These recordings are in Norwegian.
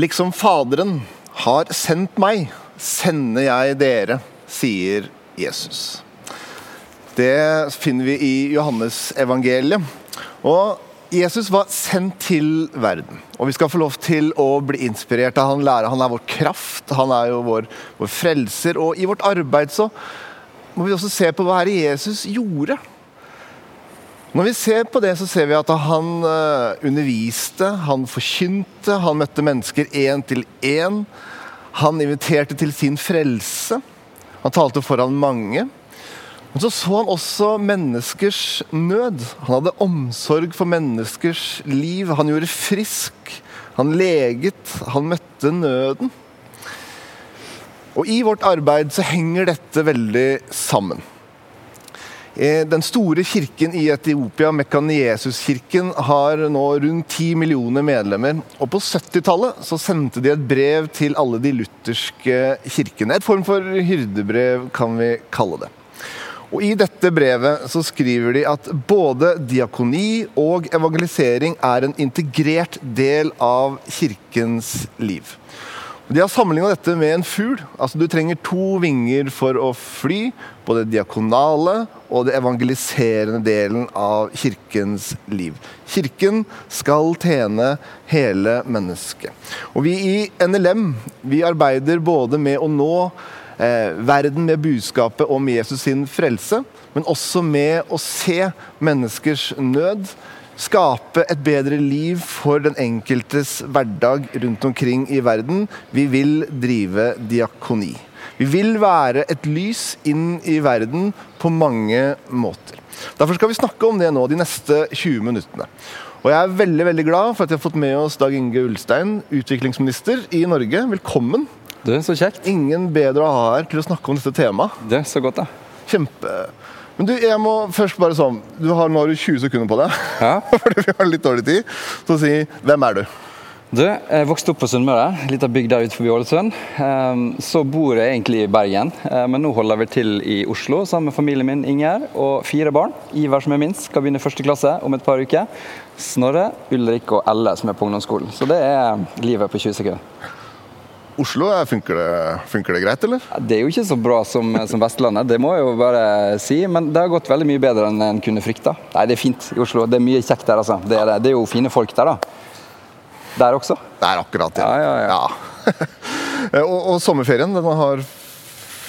Liksom Faderen har sendt meg, sender jeg dere, sier Jesus. Det finner vi i Johannes evangeliet. Og Jesus var sendt til verden. Og vi skal få lov til å bli inspirert av han lærer. Han er vår kraft, han er jo vår, vår frelser. Og i vårt arbeid så må vi også se på hva Jesus gjorde. Når vi ser på det, så ser vi at han eh, underviste, han forkynte, han møtte mennesker én til én. Han inviterte til sin frelse. Han talte foran mange. Men så så han også menneskers nød. Han hadde omsorg for menneskers liv. Han gjorde frisk. Han leget. Han møtte nøden. Og i vårt arbeid så henger dette veldig sammen. Eh, den store kirken i Etiopia, Mekaniesuskirken, har nå rundt 10 millioner medlemmer. Og på 70-tallet så sendte de et brev til alle de lutherske kirkene. Et form for hyrdebrev, kan vi kalle det. Og I dette brevet så skriver de at både diakoni og evangelisering er en integrert del av kirkens liv. De har sammenligna dette med en fugl. Altså Du trenger to vinger for å fly. Både diakonale og det evangeliserende delen av kirkens liv. Kirken skal tjene hele mennesket. Og Vi i NLM vi arbeider både med å nå eh, verden med budskapet om Jesus sin frelse, men også med å se menneskers nød skape et bedre liv for den enkeltes hverdag rundt omkring i verden. Vi vil drive diakoni. Vi vil være et lys inn i verden på mange måter. Derfor skal vi snakke om det nå de neste 20 minuttene. Og jeg er veldig veldig glad for at vi har fått med oss Dag Inge Ulstein, utviklingsminister i Norge. Velkommen. Du, så kjekt. Ingen bedre å ha her til å snakke om dette temaet. Det er så godt, da. Kjempe... Men du, jeg må først bare sånn Du har nå 20 sekunder på deg, ja. fordi vi har litt dårlig tid. Så si hvem er du? Du, Jeg vokste opp på Sunnmøre, litt av ute forbi Ålesund. Ehm, så bor jeg egentlig i Bergen, ehm, men nå holder vi til i Oslo sammen med familien min Inger og fire barn. Iver, som er minst, skal begynne første klasse om et par uker. Snorre, Ulrik og Elle som er på ungdomsskolen. Så det er livet på 20 sekunder. Oslo, funker det, funker det, greit, eller? Det er jo ikke så bra som, som, Vestlandet, det må jeg jo bare si. Men det har gått veldig mye bedre enn en kunne frykta. Nei, det er fint i Oslo. Det er mye kjekt der, altså. Det er, det er jo fine folk der, da. Der også. Det er akkurat. Ja, ja, ja. ja. og, og, sommerferien, den har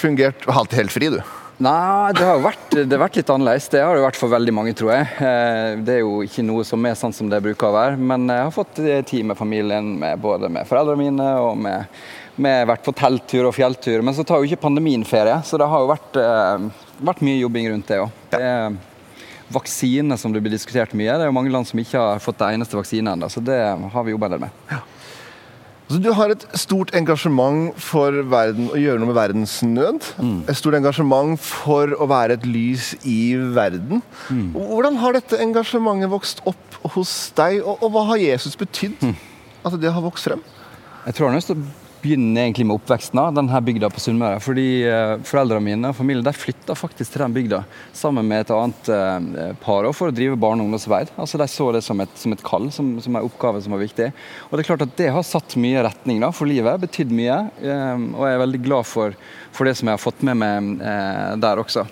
fungert helt, helt fri, du? Nei, det har jo vært, det har vært, litt annerledes. Det har det vært for veldig mange, tror jeg. Eh, det er jo ikke noe som er sånn som det bruker å være. Men jeg har fått tid med familien, med både med foreldrene mine og med har vært på telttur og fjelltur, men så tar jo ikke pandemien ferie. Så det har jo vært, eh, vært mye jobbing rundt det òg. Vaksine som det blir diskutert mye. Det er jo mange land som ikke har fått det eneste vaksine ennå, så det har vi jobba en del med. Ja. Så du har et stort engasjement for verden, å gjøre noe med verdensnød. Mm. Et stort engasjement for å være et lys i verden. Mm. Hvordan har dette engasjementet vokst opp hos deg, og, og hva har Jesus betydd? Mm. At det har vokst frem? Jeg tror han har begynner egentlig med oppveksten av denne bygda på Sunnmøre. Fordi eh, foreldrene mine og familien de flytta faktisk til den bygda sammen med et annet eh, par for å drive barne- og ungdomsarbeid. Altså, de så det som et, som et kall, som, som en oppgave som var viktig. Og det er klart at det har satt mye retning da, for livet, betydd mye. Eh, og jeg er veldig glad for, for, det som jeg har fått med meg der også.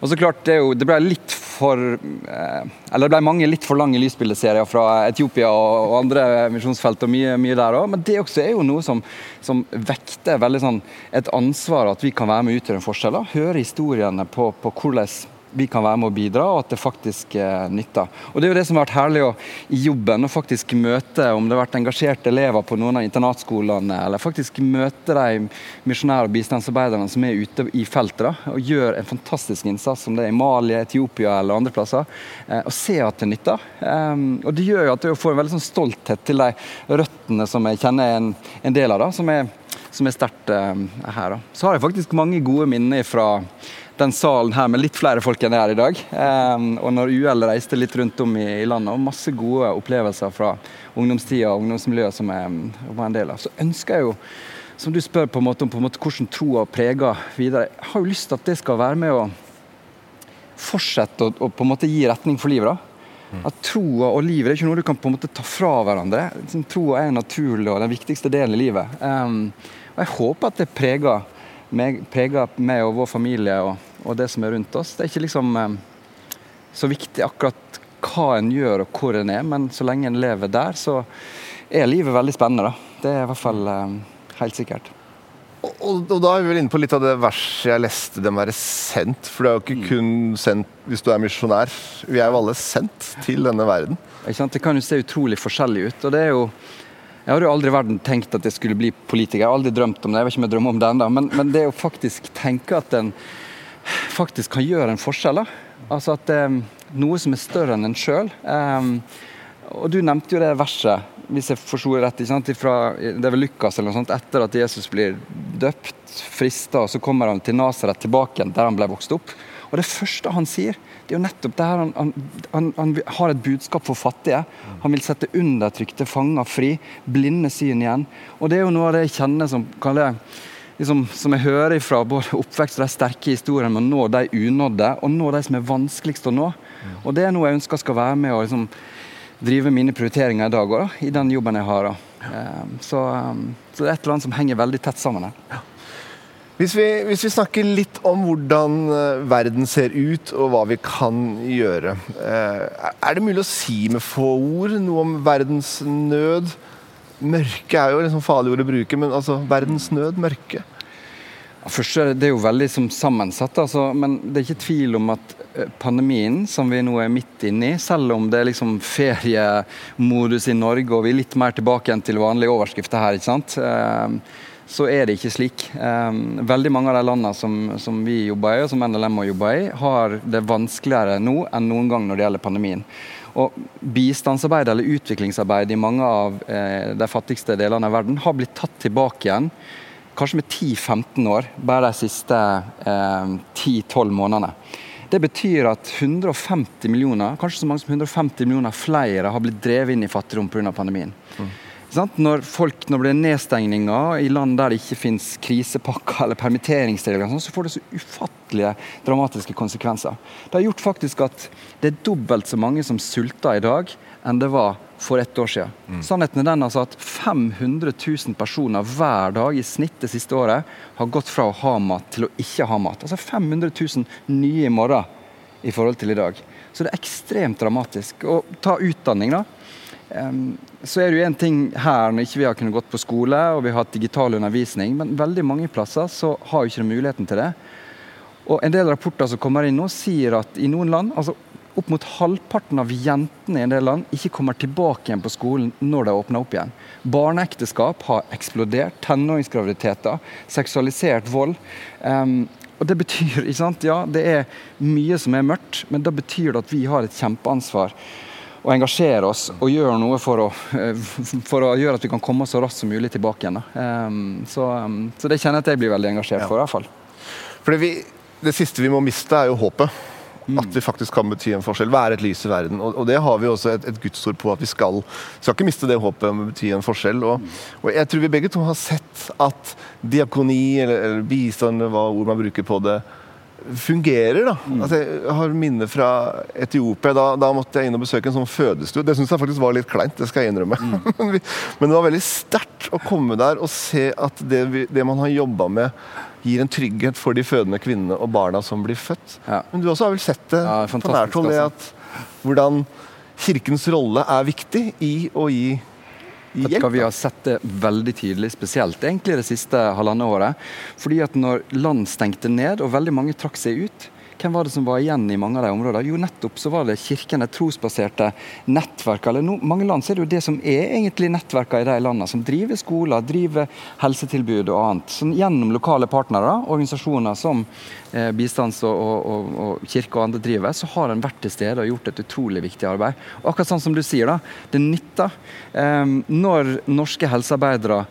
Og så klart, det, jo, det ble litt for eh, Eller det ble mange litt for lange lysbildeserier fra Etiopia og, og andre misjonsfelt, og mye, mye der òg. Men det også er jo noe som, som vekter veldig sånn et ansvar at vi kan være med å utgjøre en forskjell. Høre historiene på, på hvordan vi kan være med å bidra, og at det faktisk eh, nytter. Og Det er jo det som har vært herlig å, i jobben, å faktisk møte om det har vært engasjerte elever på noen av internatskolene, eller faktisk møte de misjonære og bistandsarbeiderne som er ute i feltet da, og gjør en fantastisk innsats, om det er i Mali, Etiopia eller andre plasser, eh, og se at det nytter. Um, og Det gjør jo at jeg får en veldig sånn stolthet til de røttene som jeg kjenner en, en del av, da, som er, som er sterkt uh, her. Da. Så har jeg faktisk mange gode minner fra den salen her med litt flere folk enn det er i dag. Um, og når UL reiste litt rundt om i, i, landet, og masse gode opplevelser fra ungdomstida og ungdomsmiljøet som jeg var en del av, så ønsker jeg jo som du spør på en måte om på en måte hvordan troa preger videre. Jeg har jo lyst til at det skal være med å fortsette å, på en måte gi retning for livet. da. At troa og livet det er ikke noe du kan på en måte ta fra hverandre. Liksom, troa er naturlig og den viktigste delen i livet. Um, og Jeg håper at det preger meg, preger meg og vår familie og, og, det som er rundt oss. Det er ikke liksom um, så viktig akkurat hva en gjør og hvor en er, men så lenge en lever der, så er livet veldig spennende. Da. Det er i hvert fall um, helt sikkert. Og, og, da er vi vel inne på litt av det verset jeg leste, den være sendt. For det er jo ikke mm. kun sendt hvis du er misjonær. Vi er jo alle sendt til denne verden. Det kan jo se utrolig forskjellig ut. og det er jo jeg har jo aldri i verden tenkt at jeg skulle bli politiker. Jeg har aldri drømt om det. jeg vet ikke om jeg drømmer om det enda. Men, men det å faktisk tenke at en faktisk kan gjøre en forskjell. Da. Altså at det er noe som er større enn en sjøl. Um, og du nevnte jo det verset hvis jeg forsto rett, Fra, det er Lukas eller noe sånt, etter at Jesus blir døpt, frista, så kommer han til Nasaret tilbake igjen, der han ble vokst opp. Og det første han sier, det er jo nettopp det her. Han, han, han har et budskap for fattige. Han vil sette undertrykte fanger fri, blinde syn igjen. Og det er jo noe av det jeg kjenner som kaller liksom, som jeg hører fra både oppvekst og de sterke historiene med å nå de unådde, og nå de som er vanskeligst å nå. Og Det er noe jeg ønsker skal være med å liksom, drive mine prioriteringer i dag òg, i den jobben jeg har. Um, så, um, så, det er et eller annet som henger veldig tett sammen her. Hvis vi, hvis vi, snakker litt om hvordan eh, verden ser ut, og hva vi kan gjøre. Eh, er det mulig å si med få ord noe om verdens nød? Mørke er jo liksom farlig ord å bruke, men altså verdens nød, mørke? Først er det jo veldig sammensatt, altså, men det er ikke tvil om at eh, pandemien som vi nå er midt inne i, selv om det er liksom feriemodus i Norge og vi er litt mer tilbake igjen til vanlige overskrifter her, ikke sant? Eh, så er det ikke slik. Eh, veldig mange av de landene som, som vi jobber i, og som NLM har jobba i, har det vanskeligere nå enn noen gang når det gjelder pandemien. Og Bistandsarbeid eller utviklingsarbeid i mange av de fattigste delene av verden har blitt tatt tilbake igjen kanskje med 10-15 år bare de siste eh, 10-12 månedene. Det betyr at 150 millioner, kanskje så mange som 150 millioner flere har blitt drevet inn i fattigdom pga. pandemien. Mm. Når, folk, når det blir nedstengninger i land der det ikke finnes krisepakker eller permitteringsregler, så får det så ufattelige dramatiske konsekvenser. Det har gjort faktisk at det er dobbelt så mange som sulter i dag enn det var for ett år siden. Mm. Sannheten er den altså at 500 000 personer hver dag i snitt det siste året har gått fra å ha mat til å ikke ha mat. Altså 500 000 nye i morgen i forhold til i dag. Så det er ekstremt dramatisk. Og ta utdanning, da. Um, så er det jo en ting her når ikke vi har kunnet gått på skole og vi har hatt digital undervisning, men veldig mange plasser så har jo ikke muligheten til det. Og En del rapporter som kommer inn nå, sier at i noen land, altså opp mot halvparten av jentene i en del land ikke kommer tilbake igjen på skolen når de åpner opp igjen. Barneekteskap har eksplodert. Tenåringsgraviditeter. Seksualisert vold. Um, og Det betyr, ikke sant, ja, det er mye som er mørkt, men da betyr det at vi har et kjempeansvar å engasjere oss og gjøre noe for å, for å gjøre at vi kan komme så raskt som mulig tilbake igjen. Um, så, um, så, det kjenner jeg at jeg blir veldig engasjert for. i hvert fall. Fordi det, det siste vi må miste, er jo håpet. Mm. At vi faktisk kan bety en forskjell. Være et lys i verden. Og, og det har vi også et, et gudsord på at vi skal. Skal ikke miste det håpet om å bety en forskjell. Og, mm. og, jeg tror vi begge to har sett at diakoni, eller, eller bistand, hva ord man bruker på det, fungerer. da. Mm. Altså, jeg har minner fra Etiopia. Da, da, måtte jeg inn og besøke en sånn fødestue. Det syns jeg faktisk var litt kleint, det skal jeg innrømme. Mm. Men det var veldig sterkt å komme der og se at det, vi, det man har jobba med gir en trygghet for de fødende kvinnene og barna som blir født. Ja. Men du også har vel sett det ja, på nært hold, altså. hvordan Kirkens rolle er viktig i å gi hjelp. Vi har sett det veldig tydelig, spesielt egentlig det siste halvannet året. Fordi at når land stengte ned og veldig mange trakk seg ut, hvem var det som var igjen i mange av de områdene? Jo, nettopp så var det kirkene, trosbaserte nettverk. Eller no, mange land så er det jo det som er egentlig nettverkene i de landene, som driver skoler, driver helsetilbud og annet. Som gjennom lokale partnere, organisasjoner som eh, bistands- og, og, og, kirke og andre driver, så har en vært til stede og gjort et utrolig viktig arbeid. Og akkurat sånn som du sier, da, det nytter. Eh, når norske helsearbeidere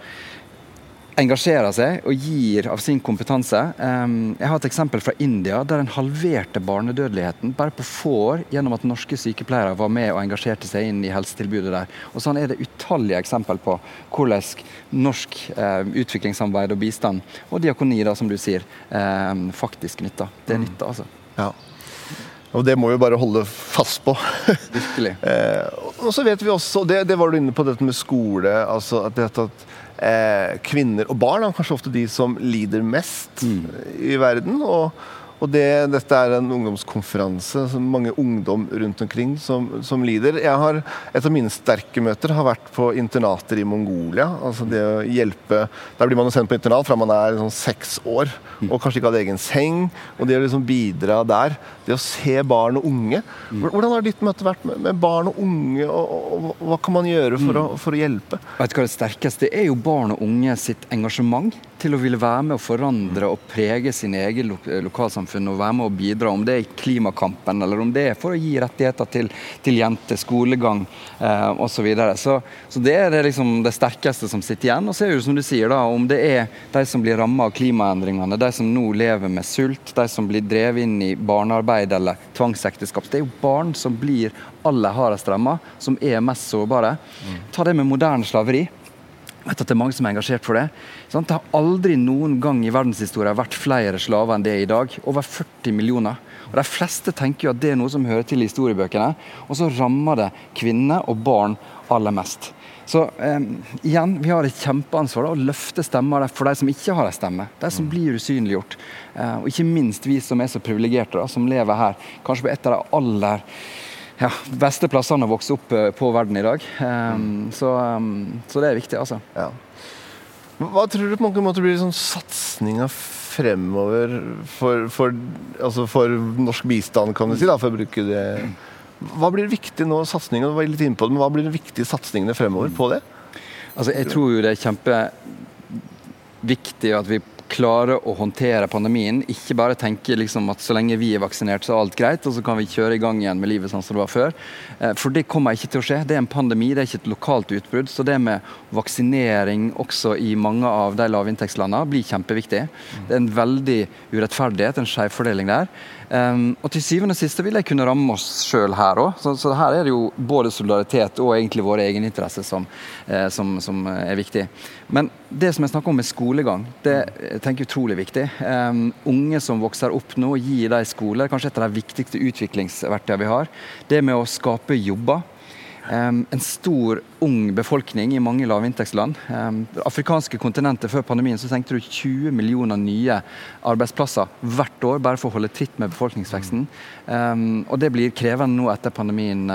engasjerer seg og gir av sin kompetanse. Jeg har et eksempel fra India der en halverte barnedødeligheten bare på få år gjennom at norske sykepleiere var med og engasjerte seg inn i helsetilbudet der. Og Sånn er det utallige eksempel på hvordan norsk utviklingssamarbeid og bistand, og diakoni, da, som du sier, faktisk nytter. Det nytter, altså. Ja. Og det må vi bare holde fast på. Virkelig. og så vet vi også, det, det var du inne på, dette med skole. altså at, dette at eh, Kvinner og barn er kanskje ofte de som lider mest Mm. i verden. og og det, Dette er en ungdomskonferanse. som mange ungdom rundt omkring som, som lider. Jeg har, et av mine sterke møter har vært på internater i Mongolia. altså det å hjelpe, Der blir man jo sendt på internat fra man er sånn seks år og kanskje ikke hadde egen seng. og Det å liksom bidra der, det å se barn og unge Hvordan har ditt møte vært med, med barn og unge, og, og, og hva kan man gjøre for, å, for å hjelpe? Vet du hva Det sterkeste er jo barn og unge sitt engasjement til å ville være med å forandre og prege sin egen lo lokalsamfunn og være med å bidra, om det er i klimakampen eller om det er for å gi rettigheter til, til jenter, skolegang eh, osv. Så, videre. så Så det er det, liksom det sterkeste som sitter igjen. Og så er det jo som du sier, da, om det er de som blir rammet av klimaendringene, de som nå lever med sult, de som blir drevet inn i barnearbeid eller tvangsekteskap. Det er jo barn som blir aller hardest ramma, som er mest sårbare. Ta det med moderne slaveri. Vet at det er mange som er engasjert for det. Sant? Det har aldri noen gang i verdenshistorien vært flere slaver enn det er i dag. Over 40 millioner. Og De fleste tenker jo at det er noe som hører til i historiebøkene, og så rammer det kvinner og barn aller mest. Så eh, igjen, vi har et kjempeansvar da, å løfte stemmer for de som ikke har en stemme. De som blir usynliggjort. Eh, og ikke minst vi som er så privilegerte, som lever her. Kanskje på et av de aller ja, beste plassene å vokse opp eh, på verden i dag. Um, så, um, så det er viktig, altså. Ja. Hva tror du på mange måter blir liksom satsinga fremover for, for, altså for norsk bistand, kan du si, da, for å bruke det Hva blir viktig nå, satsingen, du var litt inne på det, men hva blir de viktige satsingene fremover på det? Altså, jeg tror jo det er kjempeviktig at vi klarer å håndtere pandemien. Ikke bare tenke liksom at så lenge vi er vaksinert, så er alt greit, og så kan vi kjøre i gang igjen med livet sånn som det var før. Eh, For det kommer ikke til å skje. Det er en pandemi, det er ikke et lokalt utbrudd. Så det med vaksinering også i mange av de lavinntektslandene blir kjempeviktig. Det er en veldig urettferdighet, en skjevfordeling der. Um, og til syvende og siste vil jeg kunne ramme oss sjøl her òg. Så, så her er det jo både solidaritet og egentlig våre egeninteresser som, eh, som, som er viktig. Men det som jeg snakker om med skolegang, det jeg tenker jeg er utrolig viktig. Um, unge som vokser opp nå, gir dem skole, kanskje et av de viktigste utviklingsverktøyene vi har. Det med å skape jobber. En stor, ung befolkning i mange lavinntektsland. Det afrikanske kontinentet Før pandemien så tenkte du 20 millioner nye arbeidsplasser hvert år bare for å holde tritt med befolkningsveksten. Og det blir krevende nå etter pandemien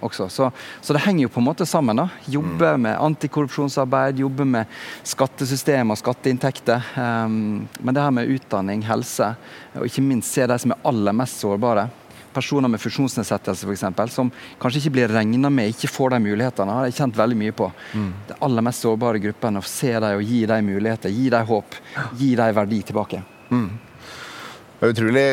også. Så, så, det henger jo på en måte sammen. da. Jobbe med antikorrupsjonsarbeid, jobbe med skattesystem og skatteinntekter. Men det her med utdanning, helse, og ikke minst se de som er aller mest sårbare personer med funksjonsnedsettelse f.eks., som kanskje ikke blir regna med, ikke får de mulighetene, har jeg kjent veldig mye på. Mm. Det aller mest sårbare gruppene, å se dem og gi dem muligheter, gi dem håp, gi dem verdi tilbake. Mm. Det er utrolig,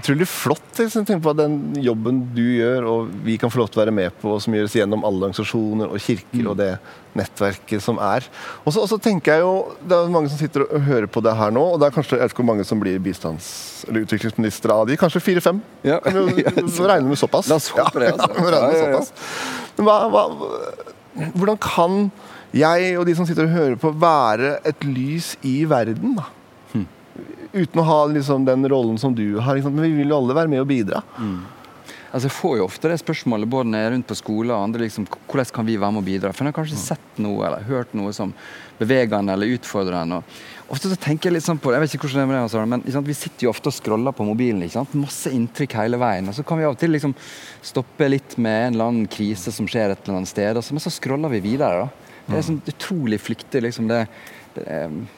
utrolig flott jeg tenker på den jobben du gjør, og vi kan få lov til å være med på, som gjøres gjennom alle organisasjoner og kirker mm. og det nettverket som er. Og så, tenker jeg jo, Det er mange som sitter og hører på det her nå, og det er kanskje jeg vet ikke hvor mange som blir bistands- eller utviklingsministre av de, kanskje fire-fem? Ja. Vi regner med såpass. La oss håpe det. Altså. Ja, ja, ja, Men hva, hva, hvordan kan jeg og de som sitter og hører på, være et lys i verden? da? Uten å ha liksom, den rollen som du har. Liksom. Men vi vil jo alle være med og bidra. Mm. Altså, Jeg får jo ofte det spørsmålet både når jeg er rundt på skoler og andre. liksom, Hvordan kan vi være med og bidra? For jeg har kanskje sett noe eller hørt noe som beveger en eller utfordrer en. og Ofte så tenker jeg litt sånn på det, jeg vet ikke hvordan det er med deg, men sant, Vi sitter jo ofte og scroller på mobilen. ikke sant? Masse inntrykk hele veien. og Så kan vi av og til liksom stoppe litt med en eller annen krise som skjer et eller annet sted, men så scroller vi videre. da. Det er sånn utrolig flyktig, liksom det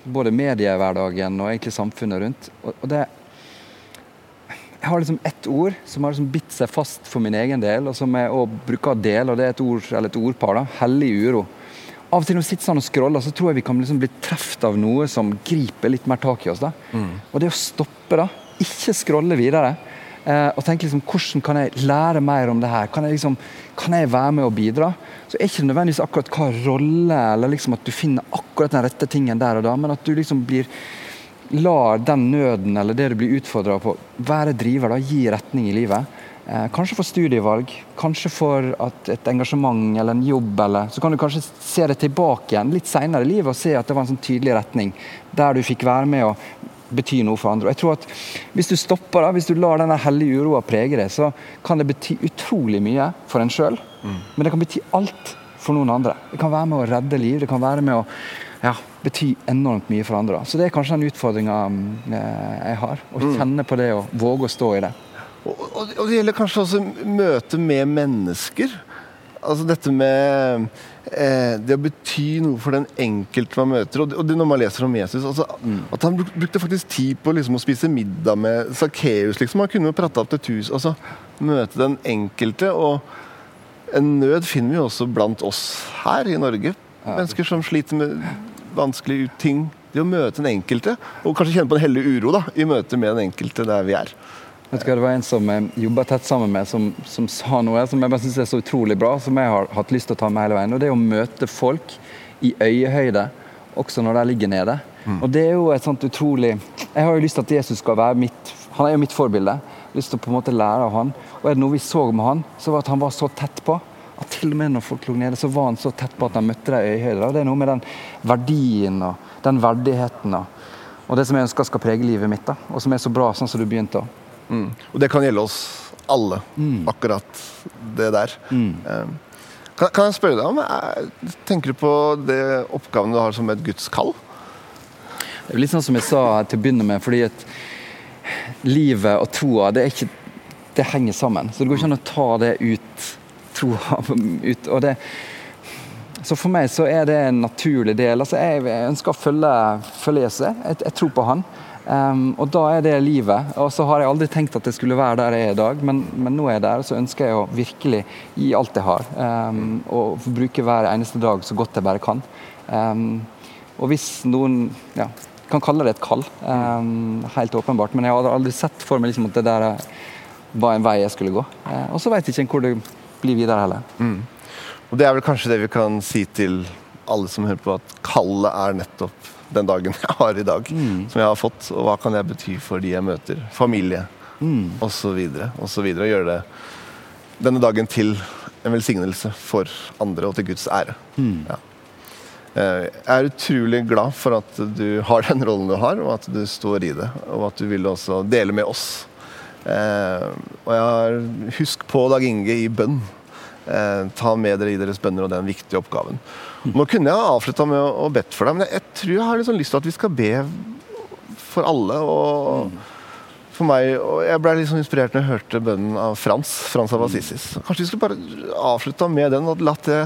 både mediehverdagen og egentlig samfunnet rundt. og, og det jeg har liksom ett ord som har liksom bitt seg fast for min egen del, og som jeg også bruker å dele, og det er et ord, eller et ordpar. da, Hellig uro. Av og til når vi sitter sånn og scroller, så tror jeg vi kan liksom bli truffet av noe som griper litt mer tak i oss. da. Mm. Og det å stoppe, da. Ikke scrolle videre. Eh, og tenke liksom, hvordan kan jeg lære mer om det her? Kan jeg, liksom, kan jeg være med og bidra? Så er ikke det nødvendigvis akkurat hva rolle, eller liksom at du finner akkurat den rette tingen der og da, men at du liksom blir lar den nøden eller det du blir utfordra på, være driver, da, gi retning i livet. Eh, kanskje for studievalg, kanskje for et engasjement eller en jobb. Eller, så kan du kanskje se det tilbake igjen litt senere i livet og se at det var en sånn tydelig retning der du fikk være med å betyr noe for andre. Og jeg tror at Hvis du stopper, da, hvis du lar denne hellige uroa prege deg, så kan det bety utrolig mye for en sjøl, mm. men det kan bety alt for noen andre. Det kan være med å redde liv, det kan være med å ja, bety enormt mye for andre. Så det er kanskje den utfordringa eh, jeg har. Å mm. kjenne på det og våge å stå i det. Og, og, og det gjelder kanskje også møte med mennesker. Altså dette med eh, det å bety noe for den enkelte man møter. Og det, og det når man leser om Jesus altså, mm. At han brukte faktisk tid på liksom, å spise middag med Sakkeus. Liksom. Han kunne jo prata opp til tusen. Altså, møte den enkelte. Og en nød finner vi jo også blant oss her i Norge. Ja. Mennesker som sliter med vanskelige ting. Det å møte den enkelte, og kanskje kjenne på en hellig uro da, i møte med den enkelte der vi er. Vet du hva, Det var en som jeg jobba tett sammen med, som, som, sa noe som jeg bare synes er så utrolig bra, som jeg har hatt lyst til å ta med hele veien. og Det er å møte folk i øyehøyde, også når de ligger nede. Mm. Og det er jo et sånt utrolig Jeg har jo lyst til at Jesus skal være mitt Han er jo mitt forbilde. Jeg har lyst til å på en måte lære av han. Og er det noe vi så med han, så var at han var så tett på. At til og med når folk lå nede, så var han så tett på at han møtte dem i øyehøyde. Og det er noe med den verdien og den verdigheten og, og det som jeg ønsker skal prege livet mitt. da, Og som er så bra, sånn som du begynte. å Mm. Og det kan gjelde oss alle, mm. akkurat det der. Mm. Um, kan, kan, jeg spørre deg om er, Tenker du på det oppgaven du har som et Guds kall? Det er litt sånn som jeg sa til å begynne med, fordi at livet og troa, det, det henger sammen. Så det går ikke an å ta det ut, troa ut. og det så for meg så er det en naturlig del. Altså jeg ønsker å følge, følge Jesus. Jeg, jeg, tror på han. Um, og da er det livet. Og så har jeg aldri tenkt at jeg skulle være der jeg er i dag, men, men nå er jeg der, og så ønsker jeg å virkelig gi alt jeg har. Um, og bruke hver eneste dag så godt jeg bare kan. Um, og hvis noen ja, kan kalle det et kall, helt åpenbart, men jeg har aldri sett for meg liksom at det der var en vei jeg skulle gå. Uh, og så veit jeg ikke hvor det blir videre heller. Mm. Og det er vel kanskje det vi kan si til alle som hører på, at kallet er nettopp den dagen jeg har i dag. Mm. Som jeg har fått, og hva kan jeg bety for de jeg møter. Familie mm. osv. osv. Og gjøre det denne dagen til en velsignelse for andre og til Guds ære. Mm. Ja. Eh, jeg er utrolig glad for at du har den rollen du har, og at du står i det. Og at du vil også dele med oss. Eh, og jeg har Husk på Dag Inge i bønn. Eh, ta med dere i deres bønner og den viktige oppgaven. Nå kunne jeg avslutta med å, å bedt for deg, men jeg, tror jeg har liksom lyst til at vi skal be for alle. og for meg, og Jeg ble liksom inspirert når jeg hørte bønnen av Frans. Frans av Assisis. Kanskje vi skulle bare avslutta med den, og latt det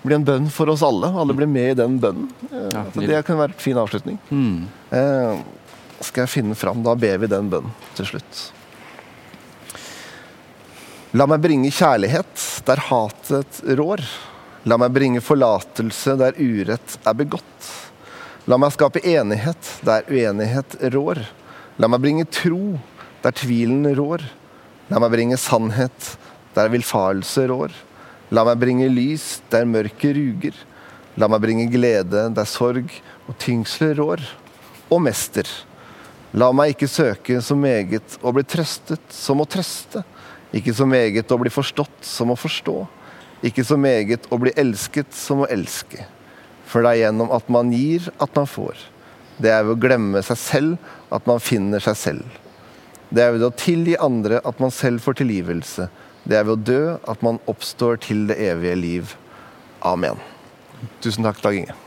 bli en bønn for oss alle. Alle blir med i den bønnen. Eh, ja, det kunne være en fin avslutning. Mm. Eh, skal jeg finne fram? Da ber vi den bønnen til slutt. La meg bringe kjærlighet der hatet rår. La meg bringe forlatelse der urett er begått. La meg skape enighet der uenighet rår. La meg bringe tro der tvilen rår. La meg bringe sannhet der villfarelse rår. La meg bringe lys der mørket ruger. La meg bringe glede der sorg og tyngsler rår. Og mester, la meg ikke søke så meget å bli trøstet som å trøste. Ikke så meget å bli forstått som å forstå. Ikke så meget å bli elsket som å elske. For det er gjennom at man gir, at man får. Det er ved å glemme seg selv at man finner seg selv. Det er ved å tilgi andre at man selv får tilgivelse. Det er ved å dø at man oppstår til det evige liv. Amen. Tusen takk, Dag Inge.